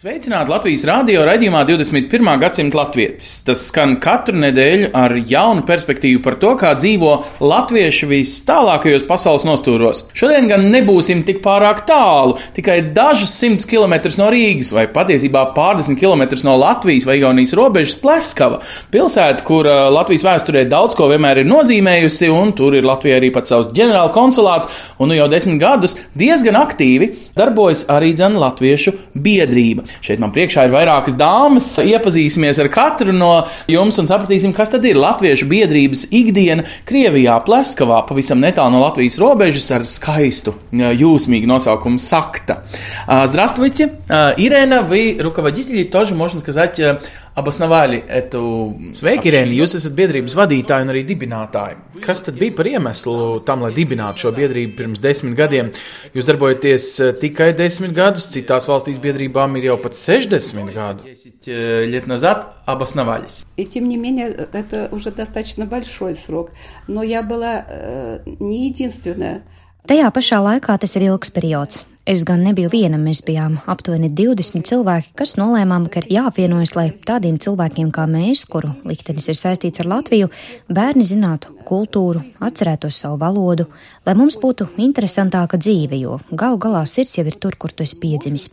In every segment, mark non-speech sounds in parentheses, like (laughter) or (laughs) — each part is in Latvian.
Sveicināti Latvijas rādio raidījumā 21. gadsimta latvietis. Tas skan katru nedēļu ar jaunu perspektīvu par to, kā dzīvo latvieši vis tālākajos pasaules nostūros. Šodien gan nebūsim tik pārāk tālu, tikai dažus simtus kilometrus no Rīgas, vai patiesībā pārdesmit kilometrus no Latvijas vai Igaunijas robežas Pleskava. Pilsēta, kur ā, Latvijas vēsturē daudz ko vienmēr ir nozīmējusi, un tur ir Latvijai arī pats savs ģenerāla konsulāts, un nu jau desmit gadus diezgan aktīvi darbojas arī dzene Latviešu biedrība. Šeit man priekšā ir vairākas dāmas. Iepazīsimies ar katru no jums un sapratīsim, kas tad ir Latviešu biedrības ikdiena Krievijā, Pleskavā, pavisam netālu no Latvijas robežas ar skaistu, jūsmīgu nosaukumu Sakta. А, Здравствуйте, А, Ирена, вы руководители тоже, можно сказать, э, обосновали эту... Sveiki, Irēna, jūs esat biedrības vadītāji un arī dibinātāji. Kas tad bija par iemeslu tam, lai dibinātu šo biedrību pirms desmit gadiem? Jūs darbojaties eh, tikai desmit gadus, citās valstīs biedrībām ir jau pat 60 gadu. Лет назад обосновались. И тем не менее, это уже достаточно большой срок. Но я была э, не единственная. Tajā pašā laikā tas ir ilgs periods. Es gan nebiju viena, mēs bijām aptuveni 20 cilvēki, kas nolēmām, ka ir jāapvienojas, lai tādiem cilvēkiem kā mēs, kuru liktenis ir saistīts ar Latviju, bērni zinātu kultūru, atcerētos savu valodu, lai mums būtu interesantāka dzīve, jo galu galā sirds jau ir tur, kur tu esi piedzimis.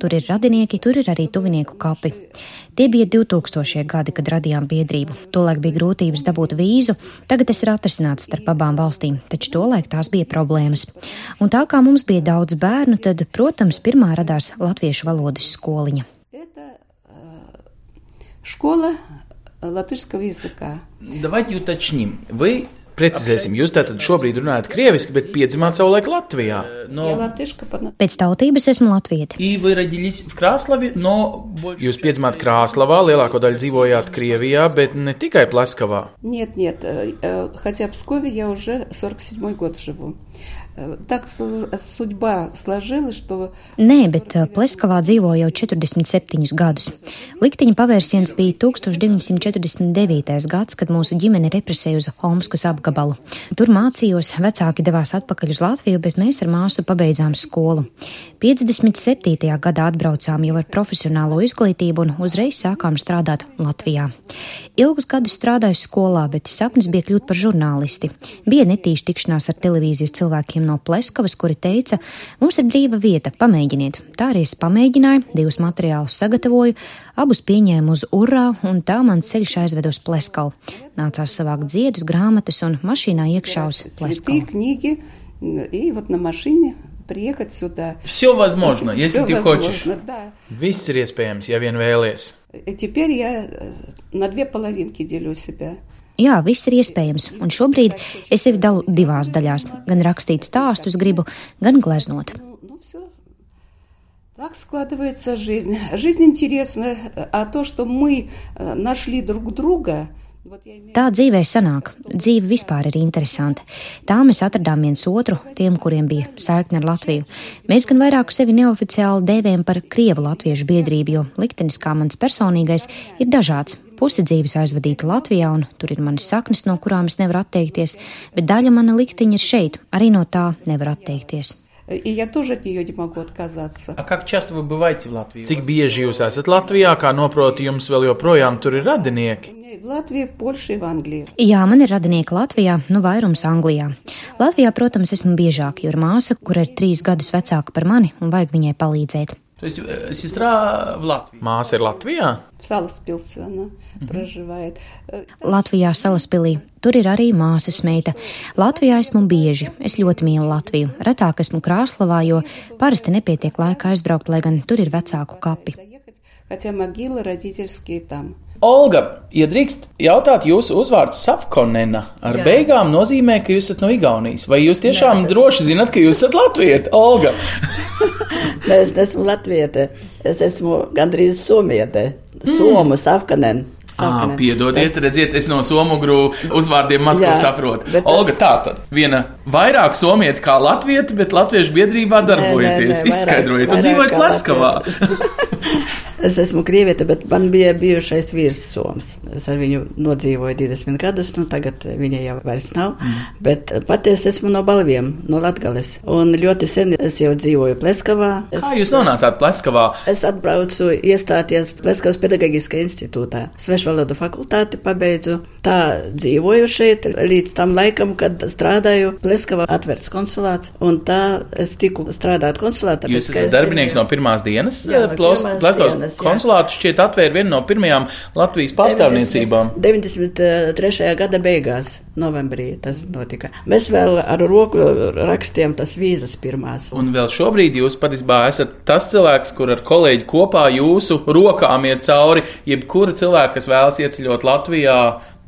Tur ir radinieki, tur ir arī tuvinieku kapi. Tie bija 2000. gadi, kad radījām biedrību. Tolaik bija grūtības dabūt vīzu, tagad tas ir atrisināts starp abām valstīm, taču tolaik tās bija problēmas. Un tā kā mums bija daudz bērnu, tad, protams, pirmā radās latviešu valodas skoliņa. Это э, школа латышского языка. Давайте уточним. Вы Precizēsim, jūs tātad šobrīd runājat krieviski, bet piedzimāt savulaik Latvijā. Я No, латышка по на- Pēc tautības esmu latvieti. И вы родились в Краславе, но... Jūs piedzimāt Krāslavā, lielāko daļu dzīvojāt Krievijā, bet ne tikai Pleskavā. Нет, нет, э, э, хотя в Пскове я уже 47 год живу. Э, Так сл- судьба сложилась, что Nē, bet uh, Pleskavā dzīvo jau 47 gadus. Likteņa pavērsiens bija 1949. gads, kad mūsu ģimene represēja uz Homskas apgabalu. Tur mācījos, vecāki devās atpakaļ uz Latviju, bet mēs ar māsu pabeidzām skolu. 57. gadā atbraucām jau ar profesionālo izglītību un uzreiz sākām strādāt Latvijā. Ilgus gadus strādāju skolā, bet sapnis bija kļūt par žurnālisti. Bija netīša tikšanās ar televīzijas cilvēkiem no Pleskavas, kuri teica, mums ir brīva vieta, pamēģiniet. Tā arī es pamēģināju, divus materiālus sagatavoju, abus pieņēmu uz urā, un tā man ceļš aizved uz Pleskavu. Nācās savākt ziedus, grāmatas un mašīnā iekšā uz цветы, Pleskavu. книги, м, и вот на машине приехать сюда. Все возможно, если Всё ты возможно, хочешь. Да. Viss ir iespējams, ja vien vēlies. И теперь я э, на две половинки делю себя. Jā, viss ir iespējams, un šobrīd es sevi dalu divās daļās. Gan rakstīt stāstus gribu, gan gleznot. Ну, ну все. Так складывается жизнь. Жизнь интересная, а то, что мы э, нашли друг друга, вот я имею Tā dzīvē sanāk. Dzīve vispār ir interesanta. Tā mēs atradām viens otru, tiem, kuriem bija saikne ar Latviju. Mēs gan vairāk sevi neoficiāli dēvējam par Krievu latviešu biedrību, jo liktenis kā mans personīgais ir dažāds. Pusi dzīves aizvadīta Latvijā, un tur ir manas saknes, no kurām es nevaru atteikties, bet daļa mana likteņa ir šeit, arī no tā nevar atteikties. И я тоже от нее не могу отказаться. A как часто вы бываете в Латвии? Cik bieži jūs esat Latvijā, kā noprotu jums vēl joprojām tur ir radinieki? У меня и в Латвии, в Польше и в Англии. Jā, man ir radinieki Latvijā, nu vairums Anglijā. Latvijā, protams, esmu biežāk, jo ir māsa, kur ir trīs gadus vecāka par mani un vajag viņai palīdzēt. То есть э, сестра в Латвии. Māsa ir Latvijā? В Саласпилсе она проживает. Э, Latvijā salaspilī. Tur ir arī māsas meita. Latvijā esmu bieži. Es ļoti mīlu Latviju. Retāk esmu Krāslavā, jo parasti nepietiek laika aizbraukt, lai gan tur ir vecāku kapi. доехать, хотя могилы родительские там. Olga, ja drīkst jautāt, jūsu uzvārds Safkonena ar Jā. beigām nozīmē, ka jūs esat no Igaunijas. Vai jūs tiešām Nē, tas... droši zinat, ka jūs esat Latvijas Olga? Nē, (laughs) es neesmu latviete, es esmu gandrīz somiete. Somu, Savkanen. Ah, piedodiet, tas... redziet, es no somugru uzvārdiem maz ko saprotu. Tas... Olga, tā tad viena vairāk somieta kā latvieta, bet latviešu biedrībā darbojaties. Izskaidrojiet, un dzīvojat Pleskavā. (laughs) Es esmu krieviete, bet man bija bijušais vīrs Soms. Es ar viņu nodzīvoju 20 gadus, nu tagad viņa jau vairs nav. Mm. Bet patiesi esmu no balviem, no Latgales. Un ļoti sen es jau dzīvoju Pleskavā. Es, Kā jūs nonācāt Pleskavā? Es atbraucu iestāties Pleskavas pedagoģiskajā institūtā. Svešvalodu fakultāti pabeidzu. Tā dzīvoju šeit līdz tam laikam, kad strādāju Pleskavā atvērts konsulāts. Un tā es tiku strādāt konsulātā. Jūs esat darbinieks no pirmās dienas? Jā, Pleskavas konsulātu šķiet atvēra vienu no pirmajām Latvijas pārstāvniecībām. 93. gada beigās, novembrī tas notika. Mēs vēl ar roku rakstījām tas vīzas pirmās. Un vēl šobrīd jūs patiesībā esat tas cilvēks, kur ar kolēģi kopā jūsu rokām iet cauri jebkura cilvēka, kas vēlas ieceļot Latvijā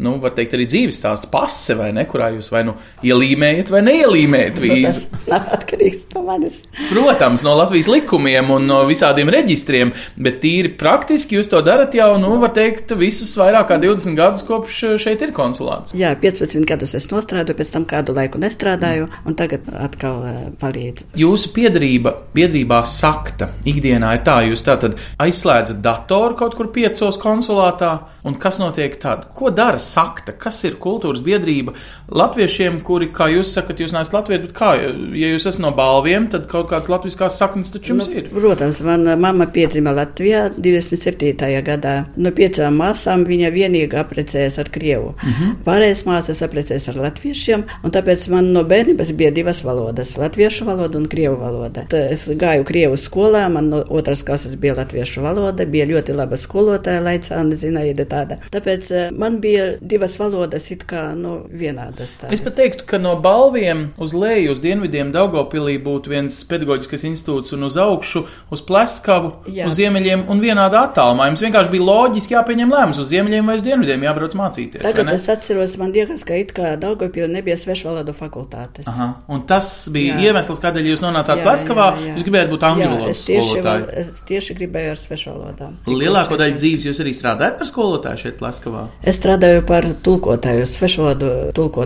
nu, var teikt, arī dzīves stāsts pase, vai ne, kurā jūs vai nu ielīmējat vai neielīmējat vīzu. Nu, tas nav atkarīgs no manis. Protams, no Latvijas likumiem un no visādiem reģistriem, bet tīri praktiski jūs to darat jau, nu, var teikt, visus vairāk kā 20 gadus kopš šeit ir konsulāts. Jā, 15 gadus es nostrādāju, pēc tam kādu laiku nestrādāju, un tagad atkal uh, palīdz. Jūsu piedarība biedrībā sakta ikdienā ir tā, jūs tātad aizslēdzat datoru kaut kur piecos konsulātā, un kas notiek tad? Ko dara sakta, kas ir kultūras biedrība latviešiem, kuri, kā jūs sakat, jūs neesat latvieti, bet kā, ja jūs esat no balviem, tad kaut kāds latviskās saknes taču jums nu, ir. Protams, mana mamma piedzima Latvijā 27. gadā. No piecām māsām viņa vienīga aprecējas ar Krievu. Uh mhm. -huh. Pārējās māsas aprecējas ar latviešiem, un tāpēc man no bērnības bija divas valodas - latviešu valoda un krievu valoda. Tā es gāju krievu skolā, man no otras klases bija latviešu valoda, bija ļoti laba skolotāja, Laicāna Zinaida tāda. Tāpēc eh, man bija divas valodas it kā nu, vienādas. Tādas. Es pat teiktu, ka no balviem uz leju, uz dienvidiem Daugopilī būtu viens pedagoģiskas institūts un uz augšu uz Pleskavu, Jā. uz ziemeļiem un vienādā attālumā. Jums vienkārši bija loģiski jāpieņem lēmums uz ziemeļiem vai uz dienvidiem jābrauc mācīties. Tagad es atceros, man liekas, ka it kā Daugopilī nebija svešvalodu fakultātes. Aha. Un tas bija jā. iemesls, kādēļ jūs nonācāt jā, Pleskavā. Jā, jā. Jūs gribējāt būt angļu valodas skolotāju. Es tieši gribēju ar svešvalodām. Lielāko daļu dzīves jūs arī strādājat par skolotāju šeit Pleskavā? Es strādāju par tulkotāju, svešvalodu tulkotāju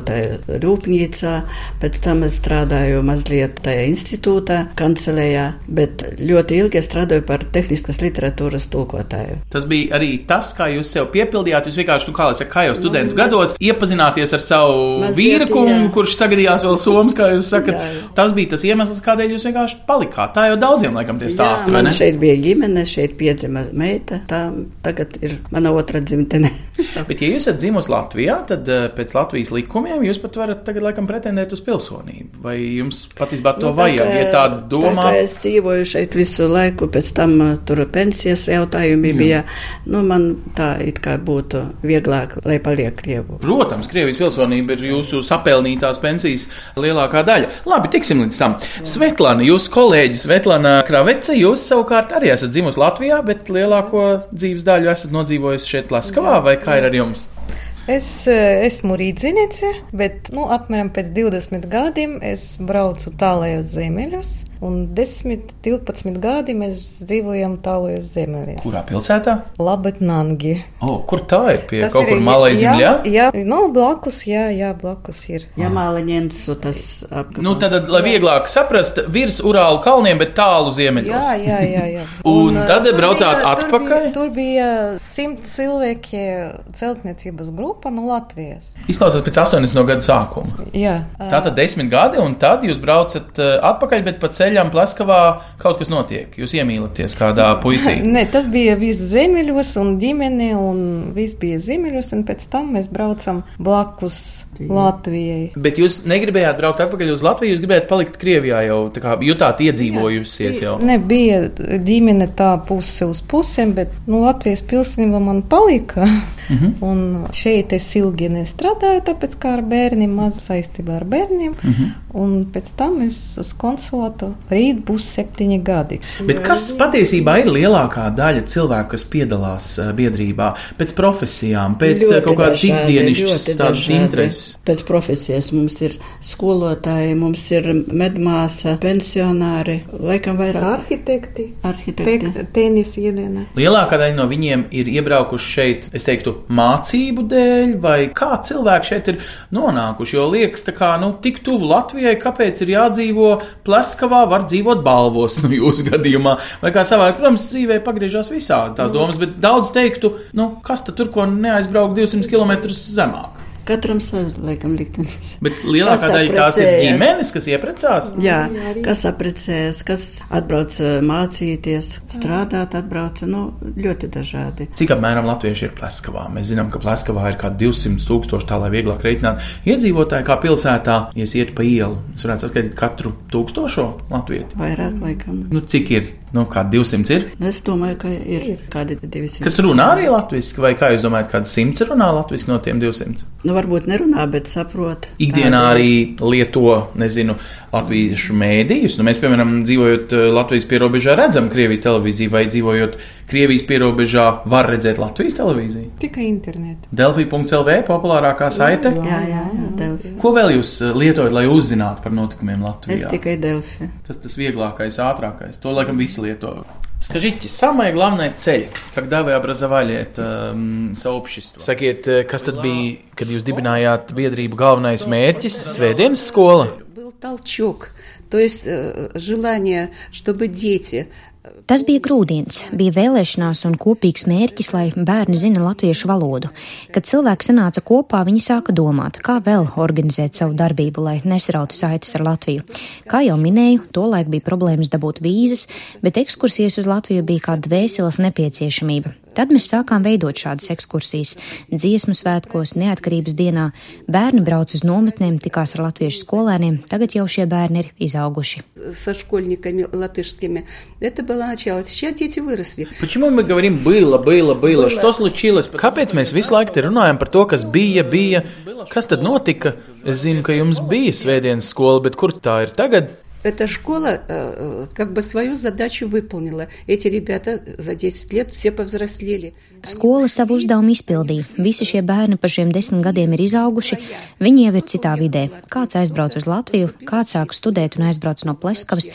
rūpnīcā, pēc tam es strādāju mazliet tajā institūtā, kancelējā, bet ļoti ilgi es strādāju par tehniskas literatūras tulkotāju. Tas bija arī tas, kā jūs sev piepildījāt. Jūs vienkārši, nu, kā, saka, kā jau studentu nu, gados, iepazināties ar savu vīrakumu, kurš sagadījās vēl somas, kā jūs sakat. Jā. Tas bija tas iemesls, kādēļ jūs vienkārši palikāt. Tā jau daudziem laikam tie stāsti. Jā, man šeit bija ģimene, šeit piedzima meita. Tā tagad ir mana otra dzimtene. Bet, ja jūs esat dzimusi Latvijā, tad uh, pēc Latvijas likumiem jūs pat varat tagad laikam pretendēt uz pilsonību. Vai jums patiesībā to nu, tā, vajag, ja tāda domā? Tā es dzīvoju šeit visu laiku, pēc tam uh, tur pensijas jautājumi Jā. bija. Nu, man tā it kā būtu vieglāk, lai paliek Krievu. Protams, Krievijas pilsonība ir jūsu sapelnītās pensijas lielākā daļa. Labi, tiksim līdz tam. Svetlana, jūsu kolēģis Svetlana Kravece, jūs savukārt arī esat dzimusi Latvijā, bet lielāko dzīves daļu esat nodzīvojusi šeit Plaskavā, vai kā ir ar jums? Es eh, esmu rīdziniece, bet nu, apmēram pēc 20 gadiem es braucu tālējos ziemeļos. Un 10, 12 gadi mēs dzīvojam tālajos ziemeļos. Kurā pilsētā? Labetnangi. Oh, kur tā ir? Pie tas kaut ir, kur malai zemļā? Jā, jā, nu, blakus, jā, jā, blakus ir. Jā, mālaņiensu tas apgabals. Nu, tad, lai vieglāk saprast, virs Urālu kalniem, bet tālu ziemeļos. Jā, jā, jā. jā. (laughs) un, un tad braucāt bija, atpakaļ? Tur bija, tur bija simt cilvēki celtniecības grupa no Latvijas. Izklausās pēc 80 gadu sākuma. Jā. Tātad desmit gadi, un tad jūs braucat atpakaļ, bet pa ceļu ceļam Pleskavā kaut kas notiek. Jūs iemīlaties kādā (laughs) puisī. Nē, tas bija viss ziemeļos un ģimene, un viss bija ziemeļos, un pēc tam mēs braucam blakus Latvijai. Bet jūs negribējāt braukt atpakaļ uz Latviju, jūs gribējāt palikt Krievijā jau tā kā jutāt iedzīvojusies jau. Ne, bija ģimene tā puse uz pusēm, bet nu, Latvijas pilsonība man palika. -hmm. (laughs) un šeit es ilgi nestrādāju, tāpēc kā ar bērniem, maz saistībā ar bērniem, mm -hmm. un pēc tam es uz konsulātu rīt būs septiņi gadi. Bet kas patiesībā ir lielākā daļa cilvēku, kas piedalās biedrībā pēc profesijām, pēc ļoti kaut kādas ikdienišķas tādas intereses? Pēc profesijas mums ir skolotāji, mums ir medmāsa, pensionāri, laikam vairāk. Arhitekti. Arhitekti. Te, tenis iedienā. Lielākā daļa no viņiem ir iebraukuši šeit, es teiktu, mācību dēļ, vai kā cilvēki šeit ir nonākuši. Jo liekas, tā kā nu, tik tuvu Latvijai, kāpēc ir jādzīvo Pleskavā, var dzīvot balvos, (laughs) nu, jūsu gadījumā, vai kā savādāk. Protams, dzīvē pagriežās visādi tās domas, bet daudz teiktu, nu, kas tad tur, ko neaizbraukt 200 km zemāk. Katram savs, laikam, liktenis. Bet lielākā daļa tās ir ģimenes, kas ieprecās? Jā, kas apprecējas, kas atbrauc mācīties, strādāt, atbrauc, nu, ļoti dažādi. Cik apmēram latvieši ir Pleskavā? Mēs zinām, ka Pleskavā ir kā 200 tūkstoši, tā lai vieglāk reiķināt. Iedzīvotāji kā pilsētā, ja iet pa ielu, es varētu saskaitīt katru tūkstošo latvieti. Vairāk, laikam. Nu, cik ir? Nu, kā 200 ir? Es domāju, ka ir kādi 200. Kas runā arī latviešu, vai kā jūs domājat, kādi 100 runā latviešu no tiem 200? Nu, varbūt nerunā, bet saprot. Ikdienā arī lieto, nezinu, latviešu mēdījus. Nu, mēs, piemēram, dzīvojot Latvijas pierobežā, redzam Krievijas televīziju, vai dzīvojot Krievijas pierobežā, var redzēt Latvijas televīziju. Tikai internetā. Delfī.CLV populārākā saite. Jā, jā, jā Delfī. Ko vēl jūs lietojat, lai uzzinātu par notikumiem Latvijā? Es tikai Delfī. Tas tas vieglākais, ātrākais. To laikam visi лето. Скажите, самая главная цель, когда вы образовали это um, сообщество? Sakiet, kas tad bija, kad jūs dibinājāt biedrību galvenais mērķis - Svētdienas skola? Был толчок, то есть э, желание, чтобы дети Tas bija grūdienis, bija vēlēšanās un kopīgs mērķis, lai bērni zina latviešu valodu. Kad cilvēki sanāca kopā, viņi sāka domāt, kā vēl organizēt savu darbību, lai nesrautu saites ar Latviju. Kā jau minēju, tolaik bija problēmas dabūt vīzas, bet ekskursijas uz Latviju bija kā dvēseles nepieciešamība. Tad mēs sākām veidot šādas ekskursijas. Dziesmu svētkos, neatkarības dienā bērni brauc uz nometnēm, tikās ar latviešu skolēniem, tagad jau šie bērni ir izauguši. Со школьниками латышскими. Это было начало. Сейчас дети выросли. Почему мы говорим было, было, было? Что случилось? Kāpēc mēs visu laiku te runājam par to, kas bija, bija? Kas tad notika? Es zinu, ka jums bija svētdienas skola, bet kur tā ir tagad? Эта школа э, как бы свою задачу выполнила. Эти ребята за 10 лет все повзрослели. Skola savu uzdevumu izpildīja. Visi šie bērni par šiem desmit gadiem ir izauguši. Viņi jau ir citā vidē. Kāds aizbrauc uz Latviju, kāds sāk studēt un aizbrauc no Pleskavas.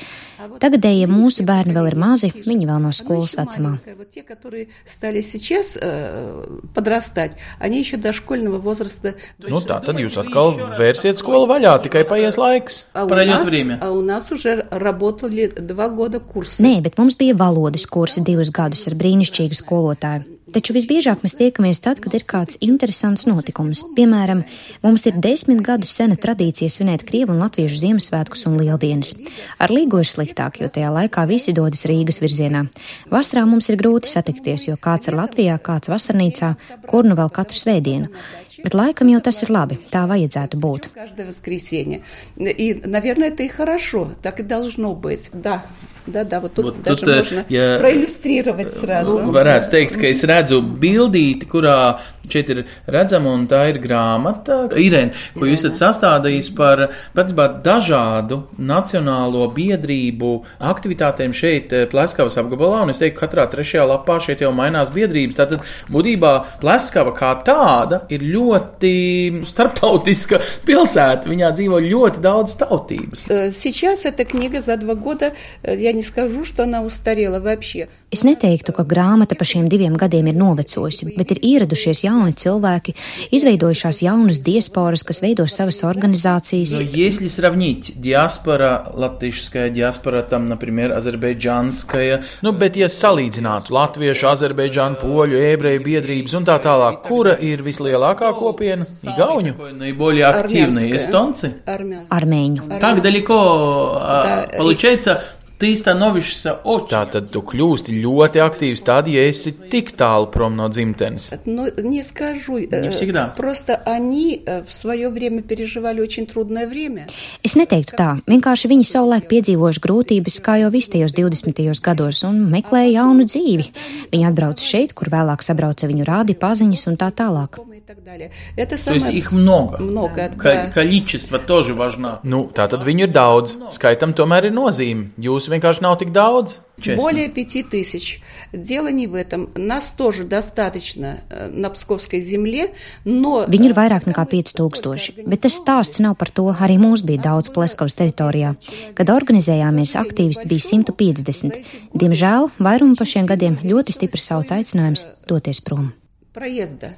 Tagadējie mūsu bērni vēl ir mazi, viņi vēl nav skolas vecumā. Nu, tā tad jūs atkal vērsiet skolu vaļā, tikai paies laiks. Nē, bet mums bija valodas kursi divus gadus ar brīnišķīgu skolotāju. Taču visbiežāk mēs tiekamies tad, kad ir kāds interesants notikums. Piemēram, mums ir desmit gadus sena tradīcija svinēt krievu un latviešu Ziemassvētkus un lieldienas. Ar Līgu ir sliktāk, jo tajā laikā visi dodas Rīgas virzienā. Vasarā mums ir grūti satikties, jo kāds ir Latvijā, kāds vasarnīcā, kur nu vēl katru svētdienu. Bet laikam jau tas ir labi, tā vajadzētu būt. Каждое воскресенье. И, наверное, это и хорошо, так и должно быть. Да, да, да, вот тут Вот даже тут, э, можно я- проиллюстрировать сразу. Nu, varētu teikt, ka es redzu bildīti, kurā šeit ir redzama, un tā ir grāmata, Irēna, ko jūs esat sastādījis par patiesībā dažādu nacionālo biedrību aktivitātēm šeit, eh, Pleskavas apgabalā. Un es teiktu, ka katrā trešajā lapā šeit jau mainās biedrības. Tātad būtībā Pleskava kā tāda ir ļoti starptautiska (laughs) pilsēta. Viņā dzīvo ļoti daudz tautības. Э, Сейчас эта книга за два года, э, я не скажу, что она устарела вообще. Es neteiktu, ka grāmata pa šiem diviem gadiem ir novecojusi, bet ir ieradušies jauni cilvēki, izveidojušās jaunas diasporas, kas veido savas organizācijas. Но если сравнить диаспора, латышская диаспора, там, например, азербайджанская, nu, bet ja salīdzinātu latviešu, azerbaidžānu, poļu, ebreju biedrības un tā tālāk, kura ir vislielākā kopiena? Igauņu? Наиболее активные Армянская. эстонцы? Армянская. Armēņu. Так далеко а, Да, и- получается Ты становишься очень. Tātad tu kļūsti ļoti aktīvs tad, ja esi tik tālu prom no dzimtenes. Но не скажу. Не э, всегда. Просто они э, в свое время переживали очень трудное время. Es neteiktu tā, vienkārši viņi savulaik piedzīvojuši grūtības, kā jau visi tajos 20. gados, un meklēja jaunu dzīvi. Viņi atbrauca šeit, kur vēlāk sabrauca viņu rādi, paziņas un tā tālāk. И так далее. Это То есть самое их много. много. Ka да. количество тоже важно. Nu, tā tad viņu ir daudz. Skaitam tomēr ir nozīme. Jūs vienkārši nav tik daudz. Čestni. Более пяти тысяч. Дело не в этом. Нас тоже достаточно э, на Псковской земле, но... Viņi ir vairāk nekā 5000, bet tas stāsts nav par to. Arī mums bija daudz Pleskavas teritorijā. Kad organizējāmies, aktīvisti bija 150. Diemžēl vairumu pa šiem gadiem ļoti stipri sauc aicinājums doties prom. Проезда.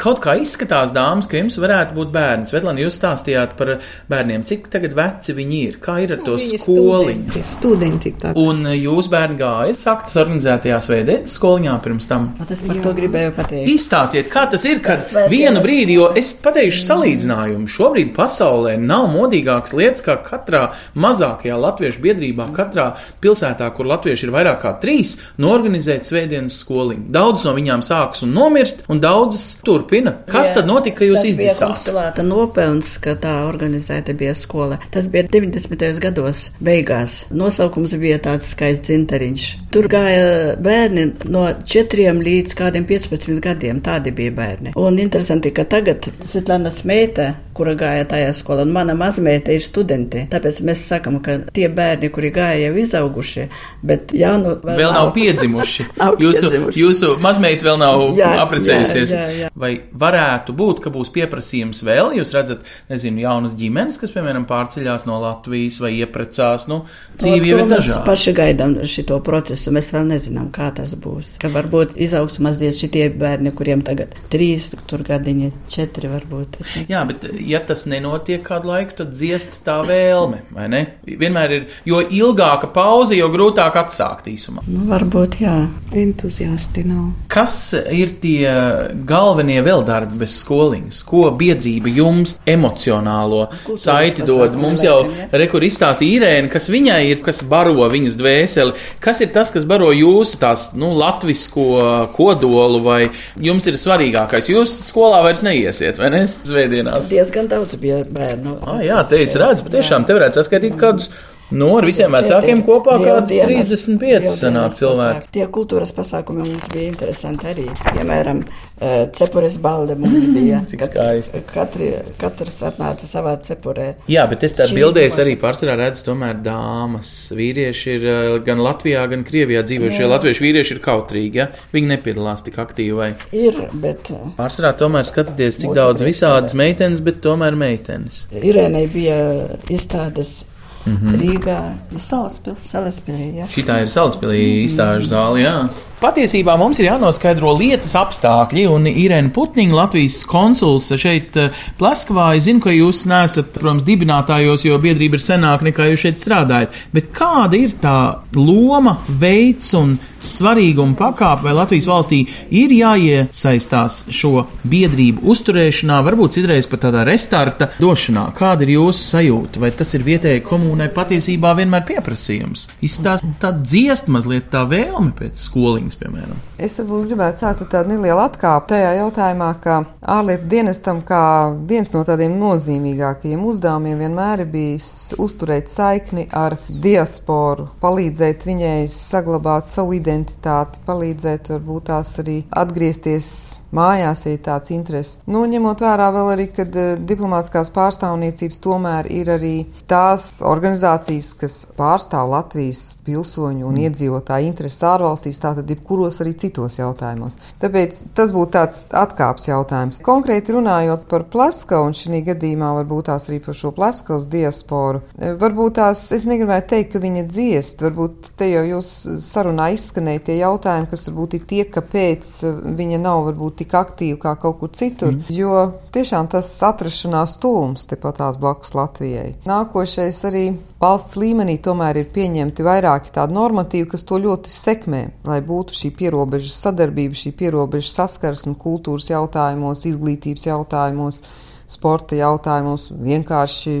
Kaut kā izskatās, dāmas, ka jums varētu būt bērns. Svetlana, jūs stāstījāt par bērniem. Cik tagad veci viņi ir? Kā ir ar to Viņi skoliņu? Studenti, studenti tā. Un jūs bērni gāja saktas organizētajā svētdienas skoliņā pirms tam. Es par to gribēju pateikt. Izstāstiet, kā tas ir, kad Tas vienu brīdi, jo es pateikšu salīdzinājumu, šobrīd pasaulē nav modīgākas lietas, kā katrā mazākajā latviešu biedrībā, katrā pilsētā, kur latvieši ir vairāk kā trīs, norganizēt svētdienas skoliņu. Daudz no viņām sākas un nomirst, un daudzas turpina. Kas Jā, tad notika, ka jūs tas bija izdzisāt? nopelns, ka tā organizēta bija skola. Tas bija 90. gados beigās. Nosaukums bija tāds skaists dzinteriņš. Tur gāja bērni no 4 līdz kādiem 15 gadiem. Tādi bija bērni. Un interesanti, ka tagad Svetlana Smeita, kura gāja tajā skolā, un mana mazmeita ir studenti. Tāpēc mēs sakam, ka tie bērni, kuri gāja jau izauguši, bet jaunu Vēl nav piedzimuši. (laughs) Nav jūsu, piedzimuši. jūsu mazmeita vēl nav Jā, apprecējusies. jā, jā, jā. Vai varētu būt, ka būs pieprasījums vēl? Jūs redzat, nezinu, jaunas ģimenes, kas, piemēram, pārceļās no Latvijas vai ieprecās. Nu, dzīve jau to ir mēs dažāda. paši gaidām šo procesu. Mēs vēl nezinām, kā tas būs. Ka varbūt izaugs mazliet šitie bērni, kuriem tagad trīs, tur gadiņi, četri varbūt. Jā, bet ja tas nenotiek kādu laiku, tad dziest tā vēlme, vai ne? Vienmēr ir, jo ilgāka pauze, jo grūtāk atsākt īsumā. Nu, varbūt, jā. Entuziasti nav. Kas ir tie galvenie vēl darbi bez skoliņas? Ko biedrība jums emocionālo Kultūras saiti dod? Mums jau rekur izstāstīja Irēna, kas viņai ir, kas baro viņas dvēseli. Kas ir tas, kas baro jūsu tās, nu, latvisko kodolu, vai jums ir svarīgākais? Jūs skolā vairs neiesiet, vai ne? Svētdienās. Diezgan daudz bija bērnu. Ah, jā, te es redzu, patiešām te varētu saskaitīt kādus, no ar visiem vecākiem kopā kādi 35 sanāk cilvēki. Tie kultūras pasākumi mums bija interesanti arī. Piemēram, eh, cepures balde mums (laughs) bija. Cik skaisti. Katri, katrs atnāca savā cepurē. Jā, bet es Šī bildēs arī pārsvarā redzu, tomēr dāmas. Vīrieši ir eh, gan Latvijā, gan Krievijā dzīvojušie. Latviešu vīrieši ir kautrīgi, ja viņi nepiedalās tik aktīvi. Vai. Ir, bet eh, Pārsvarā tomēr skatāties, cik daudz visādas meitenes, bet tomēr meitenes. Irēnai bija izstādes Mhm. Rīgā. Salaspils. Salaspilī, jā. Šitā ir salaspēlī izstāžu zāle, jā. Patiesībā mums ir jānoskaidro lietas apstākļi, un Irēna Putniņa, Latvijas konsuls šeit eh, Plaskavā, es zinu, ka jūs neesat, protams, dibinātājos, jo biedrība ir senāka nekā jūs šeit strādājat, bet kāda ir tā loma, veids un svarīguma pakāpe, vai Latvijas valstī ir jāiesaistās šo biedrību uzturēšanā, varbūt citreiz pat tādā restarta došanā? Kāda ir jūsu sajūta? Vai tas ir vietējai komunai patiesībā vienmēr pieprasījums? Izstāst tā dziest mazliet tā vēlme pēc skoliņas, piemēram. Es varbūt gribētu sākt ar tādu nelielu atkāpi tajā jautājumā, ka ārlietu dienestam kā viens no tādiem nozīmīgākajiem uzdevumiem vienmēr ir bijis uzturēt saikni ar diasporu, palīdzēt viņai saglabāt savu identitāti, palīdzēt varbūt tās arī atgriezties mājās, ir tāds interesi. Nu, ņemot vērā vēl arī, ka diplomātiskās pārstāvniecības tomēr ir arī tās organizācijas, kas pārstāv Latvijas pilsoņu un iedzīvotāju intereses ārvalstīs, tātad jebkuros arī citos jautājumos. Tāpēc tas būtu tāds atkāps jautājums. Konkrēti runājot par Plaskavu, un šī gadījumā varbūt tās arī par šo Plaskavas diasporu, e, varbūt tās es negribētu teikt, ka viņa dziest, varbūt te jau jūs sarunā izskanēja tie jautājumi, kas varbūt ir tie, kāpēc e, viņa nav varbūt tik aktīva kā kaut kur citur, mm. jo tiešām tas atrašanās tūms tepat tās blakus Latvijai. Nākošais arī valsts līmenī tomēr ir pieņemti vairāki tādi normatīvi, kas to ļoti sekmē, lai būtu šī pierobežas sadarbība, šī pierobežas saskarsme kultūras jautājumos, izglītības jautājumos, sporta jautājumos, vienkārši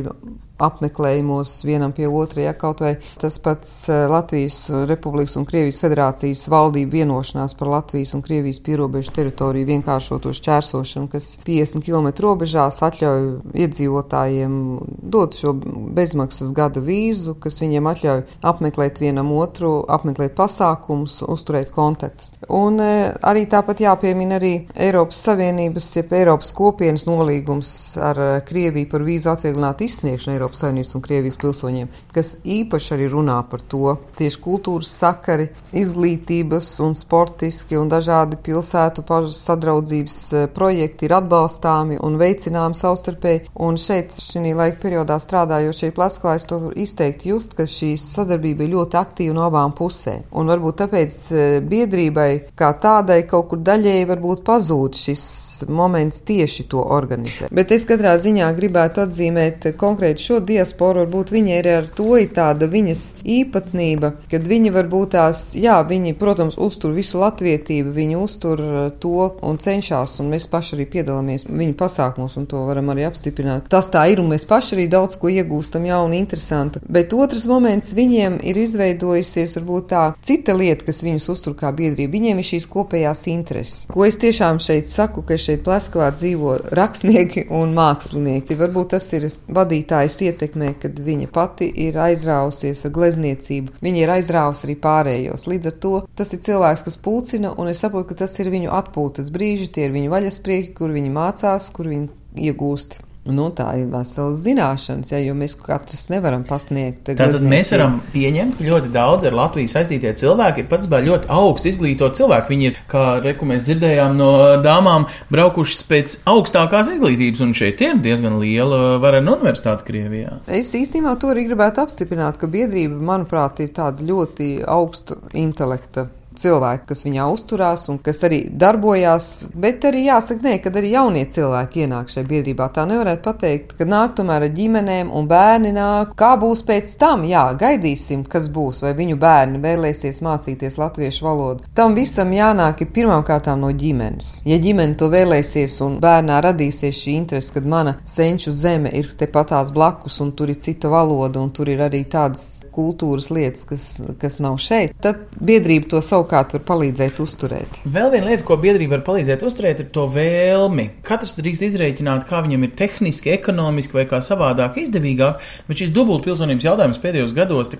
apmeklējumos vienam pie otra, ja kaut vai tas pats eh, Latvijas Republikas un Krievijas federācijas valdību vienošanās par Latvijas un Krievijas pierobežu teritoriju vienkāršoto šķērsošanu, kas 50 km robežās atļauj iedzīvotājiem dot šo bezmaksas gada vīzu, kas viņiem atļauj apmeklēt vienam otru, apmeklēt pasākumus, uzturēt kontaktus. Un e, arī tāpat jāpiemina arī Eiropas Savienības, jeb Eiropas kopienas nolīgums ar e, Krieviju par vīzu atvieglinātu izsniegšanu Eiropas Savienības un Krievijas pilsoņiem, kas īpaši arī runā par to. Tieši kultūras sakari, izglītības un sportiski un dažādi pilsētu sadraudzības e, projekti ir atbalstāmi un veicināmi savstarpēji. Un šeit, šī laika periodā strādājot šeit Plaskavā, es to izteikti just, ka šī sadarbība ir ļoti aktīva no abām pusēm. Un varbūt tāpēc e, biedrībai kā tādai kaut kur daļēji varbūt pazūd šis moments tieši to organizēt. Bet es katrā ziņā gribētu atzīmēt konkrēti šo diasporu, varbūt viņa ir ar to ir tāda viņas īpatnība, kad viņa varbūt tās, jā, viņi, protams, uztur visu latvietību, viņi uztur e, to un cenšas, un mēs paši arī piedalāmies viņu pasākumos, un to varam arī apstiprināt. Tas tā ir, un mēs paši arī daudz ko iegūstam jaunu, interesantu. Bet otrs moments viņiem ir izveidojusies varbūt tā cita lieta, kas viņus uztur kā biedrība. Viņiem ir šīs kopējās intereses. Ko es tiešām šeit saku, ka šeit Pleskavā dzīvo rakstnieki un mākslinieki. Varbūt tas ir vadītājs ietekmē, kad viņa pati ir aizrāvusies ar glezniecību. Viņa ir aizrāvusi arī pārējos. Līdz ar to tas ir cilvēks, kas pulcina, un es saprotu, ka tas ir viņu atpūtas brīži, tie ir viņu vaļasprieki, kur viņi mācās, kur viņi iegūst. Nu, tā ir vesela zināšanas, ja, jo mēs katrs nevaram pasniegt. Tātad mēs varam pieņemt, ka ļoti daudz ar Latviju saistītie cilvēki ir pats ļoti augstu izglītoti cilvēki. Viņi ir, kā reku mēs dzirdējām no dāmām, braukušas pēc augstākās izglītības, un šeit ir diezgan liela varena universitāte Krievijā. Es īstenībā to arī gribētu apstiprināt, ka biedrība, manuprāt, ir tāda ļoti augstu intelekta cilvēki, kas viņā uzturās un kas arī darbojās, bet arī jāsaka, nē, kad arī jaunie cilvēki ienāk šajā biedrībā. Tā nevarētu pateikt, ka nāk tomēr ar ģimenēm un bērni nāk. Kā būs pēc tam? Jā, gaidīsim, kas būs, vai viņu bērni vēlēsies mācīties latviešu valodu. Tam visam jānāk ir pirmām kārtām no ģimenes. Ja ģimene to vēlēsies un bērnā radīsies šī interese, kad mana senču zeme ir tepatās blakus un tur ir cita valoda un tur ir arī tādas kultūras lietas, kas, kas nav šeit, tad biedrība to savu savukārt var palīdzēt uzturēt. Vēl viena lieta, ko biedrība var palīdzēt uzturēt, ir to vēlmi. Katrs drīkst izrēķināt, kā viņam ir tehniski, ekonomiski vai kā savādāk izdevīgāk, bet šis dubultpilsonības jautājums pēdējos gados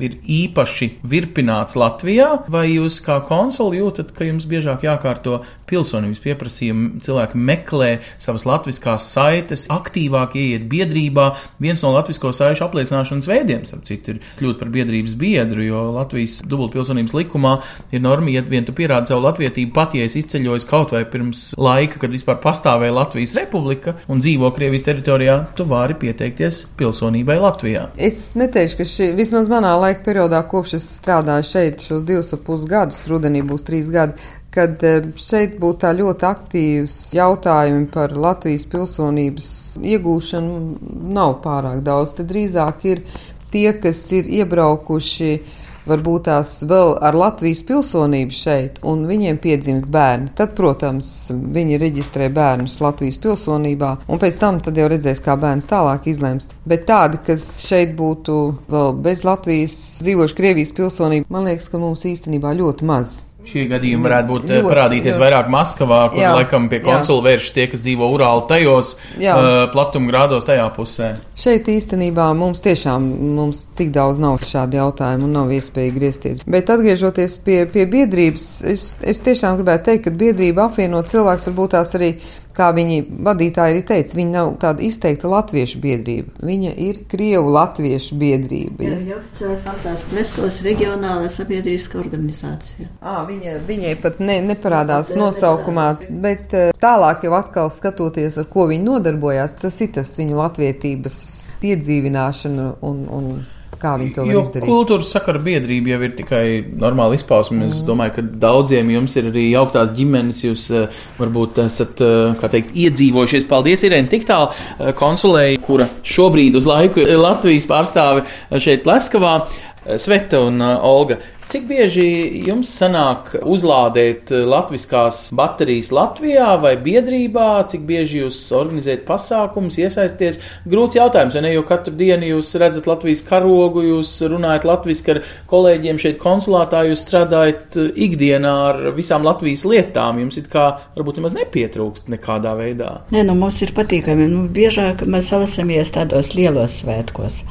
ir īpaši virpināts Latvijā. Vai jūs kā konsuli jūtat, ka jums biežāk jākārto pilsonības pieprasījumi, cilvēki meklē savas latviskās saites, aktīvāk ieiet biedrībā? Viens no latvisko saišu apliecināšanas veidiem, starp citu, ir kļūt par biedrības biedru, jo Latvijas dubultpilsonības likumā ir norma, ja vien tu pierādi savu latvietību, pat ja es izceļoju kaut vai pirms laika, kad vispār pastāvēja Latvijas republika un dzīvo Krievijas teritorijā, tu vari pieteikties pilsonībai Latvijā. Es neteikšu, ka šī vismaz manā laika periodā, kopš es strādāju šeit šos divus ap pus gadus, rudenī būs trīs gadi, kad e, šeit būtu tā ļoti aktīvs jautājumi par Latvijas pilsonības iegūšanu, nav pārāk daudz. Te drīzāk ir tie, kas ir iebraukuši varbūt tās vēl ar Latvijas pilsonību šeit, un viņiem piedzimst bērni. Tad, protams, viņi reģistrē bērnus Latvijas pilsonībā, un pēc tam jau redzēs, kā bērns tālāk izlems. Bet tādi, kas šeit būtu vēl bez Latvijas dzīvojuši Krievijas pilsonību, man liekas, ka mums īstenībā ļoti maz. Šie gadījumi varētu būt ļoti, parādīties ļoti. vairāk Maskavā, kur jā, laikam pie konsula vēršas tie, kas dzīvo Urāla tajos jā. uh, platumgrādos tajā pusē. Šeit īstenībā mums tiešām mums tik daudz nav šādu jautājumu un nav iespēja griezties. Bet atgriežoties pie, pie biedrības, es, es tiešām gribētu teikt, ka biedrība apvieno cilvēks varbūt tās arī kā viņi vadītāji arī teica, viņa nav tāda izteikta latviešu biedrība. Viņa ir Krievu latviešu biedrība. Ja? Viņa oficiāli saucās Pleskos reģionāla sabiedriska organizācija. À, viņa, viņai pat ne, neparādās nosaukumā, bet tālāk jau atkal skatoties, ar ko viņi nodarbojās, tas ir tas viņu latvietības piedzīvināšana un, un kā viņi to var jo izdarīt. Kultūras sakara biedrība jau ir tikai normāla izpausme. Mm. Es domāju, ka daudziem jums ir arī jauktās ģimenes, jūs uh, varbūt esat, uh, kā teikt, iedzīvojušies. Paldies, Irēna, tik tālu uh, konsulēja, kura šobrīd uz laiku ir Latvijas pārstāve šeit Pleskavā. Sveta un Olga, Cik bieži jums sanāk uzlādēt latviskās baterijas Latvijā vai biedrībā, cik bieži jūs organizējat pasākumus, iesaisties? Grūts jautājums, vai ne, jo katru dienu jūs redzat Latvijas karogu, jūs runājat latviski ar kolēģiem šeit konsulātā, jūs strādājat ikdienā ar visām Latvijas lietām, jums it kā varbūt nemaz nepietrūkst nekādā veidā. Nē, nu mums ir patīkami, nu biežāk mēs salasamies tādos lielos svētkos.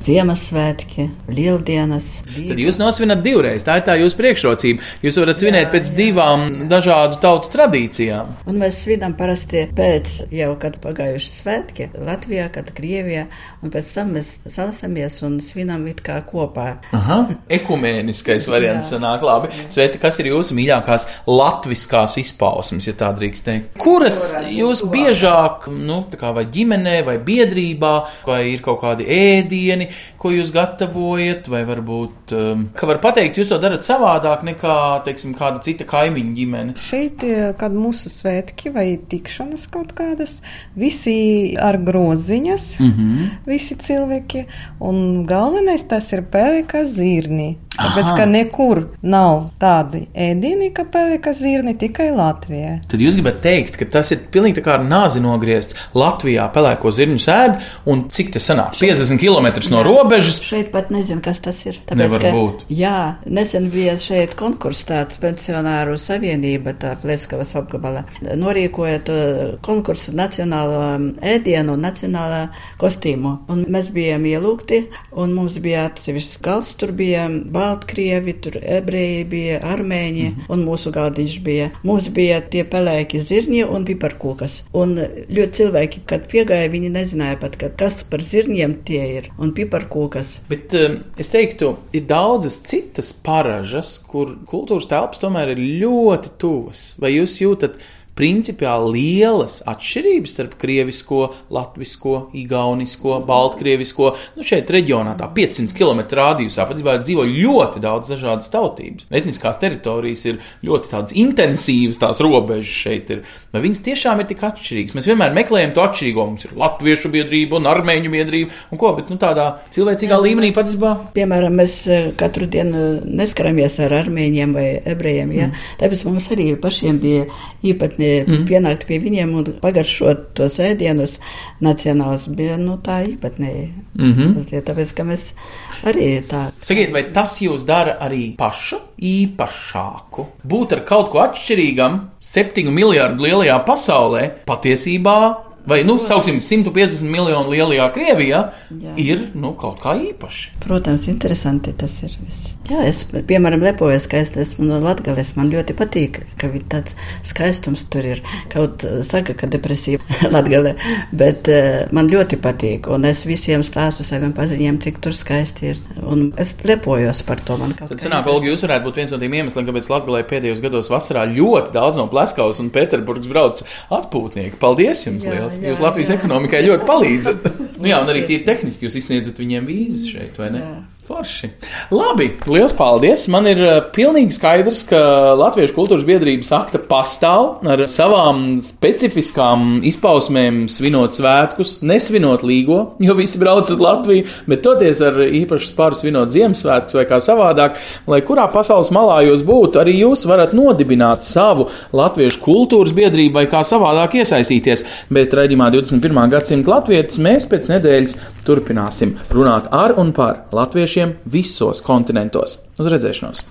Ziemassvētki, Lieldienas. Tad jūs nosvinat divreiz. Tā ir tā jūsu priekšrocība. Jūs varat svinēt jā, pēc jā. divām dažādu tautu tradīcijām. Un mēs svinam parasti pēc jau, kad pagājuši svētki Latvijā, kad Krievijā, un pēc tam mēs salasamies un svinam it kā kopā. Aha, ekumēniskais variants sanāk labi. Sveiti, kas ir jūsu mīļākās latviskās izpausmes, ja tā drīkst teikt? Kuras jūs biežāk, nu, tā kā vai ģimenē, vai biedrībā, vai ir kaut kādi ēdieni, ko jūs gatavojat, vai varbūt, um, ka var pateikt, jūs to darat savādāk nekā, teiksim, kāda cita kaimiņa ģimene. Šeit, eh, kad mūsu svētki vai tikšanas kaut kādas, visi ar groziņas, mm -hmm. visi cilvēki, un galvenais tas ir pelika zirni. Tāpēc, ka nekur nav tādi ēdieni, kā pelika zirni, tikai Latvijā. Tad jūs gribat teikt, ka tas ir pilnīgi tā kā nāzi nogriezts. Latvijā pelēko zirņu sēd, un cik tas sanāk? 50 km no robežas. Šeit pat nezinu, kas tas ir. Tāpēc, Nevar ka, būt. Jā, nesen bija šeit konkurss tāds pensionāru savienība, tā Pleskavas apgabala. Norīkoja to konkursu nacionālo ēdienu un nacionālā kostīmu. Un mēs bijām ielūgti, un mums bija atsevišķs gals, tur bija Baltkrievi, tur ebreji bija, armēņi, mm -hmm. un mūsu galdiņš bija. Mums bija tie pelēki zirņi un piparkūkas. Un ļoti cilvēki, kad piegāja, viņi nezināja pat, kas par zirņiem tie ir. Un piparkūkas. Bet um, es teiktu, ir daudzas citas paražas, kur kultūras telpas tomēr ir ļoti tuvas. Vai jūs jūtat? Principiāli lielas atšķirības starp krievisko, latvisko, igaunisko, baltkrievisko. Nu, šeit reģionā tā 500 km rādījusā patiesībā dzīvo ļoti daudz dažādas tautības. Etniskās teritorijas ir ļoti tādas intensīvas, tās robežas šeit ir. Vai viņas tiešām ir tik atšķirīgas? Mēs vienmēr meklējam to atšķirīgo. Mums ir latviešu biedrība un armēņu biedrība un ko, bet nu, tādā cilvēcīgā Jā, līmenī patiesībā. Piemēram, mēs eh, katru dienu neskaramies ar armēņiem vai ebrejiem. Ja? Mm. Tāpēc mums arī pašiem bija īpatni mm. pienākt pie viņiem un pagaršot tos ēdienus nacionālus, bija nu, tā īpatnēji. Mm -hmm. Tāpēc, ka mēs arī tā. Sakiet, vai tas jūs dara arī pašu īpašāku? Būt ar kaut ko atšķirīgam, septiņu miljardu lielajā pasaulē, patiesībā vai, nu, sauksim, 150 miljonu lielajā Krievijā, Jā. ir nu, kaut kā īpaši. Protams, interesanti tas ir. Viss. Jā, es, piemēram, lepojos, ka es esmu no Latvijas. Man ļoti patīk, ka tāds skaistums tur ir. Kaut saka, ka depresija (laughs) Latvijā, bet uh, man ļoti patīk. Un es visiem stāstu saviem paziņiem, cik tur skaisti ir. Un es lepojos par to. Tad, senāk, Olga, jūs varētu būt viens no tiem iemesliem, kāpēc Latvijā pēdējos gados vasarā ļoti daudz no Pleskavas un Pēterburgas brauc atpūtnieki. Paldies jums! Jā, liels! Jā, jūs Latvijas jā. ekonomikai ļoti palīdzat. (laughs) nu jā, un arī tīri tehniski jūs izsniedzat viņiem vīzes šeit, vai ne? Jā. Forši. Labi, liels paldies. Man ir uh, pilnīgi skaidrs, ka Latviešu kultūras biedrības akta pastāv ar savām specifiskām izpausmēm, svinot svētkus, nesvinot līgo, jo visi brauc uz Latviju, bet toties ar īpašu spāru svinot Ziemassvētkus vai kā savādāk, lai kurā pasaules malā jūs būtu, arī jūs varat nodibināt savu Latviešu kultūras biedrību vai kā savādāk iesaistīties. Bet raidījumā 21. gadsimta latvietis mēs pēc nedēļas turpināsim runāt ar un par latviešiem visos kontinentos. Uz redzēšanos!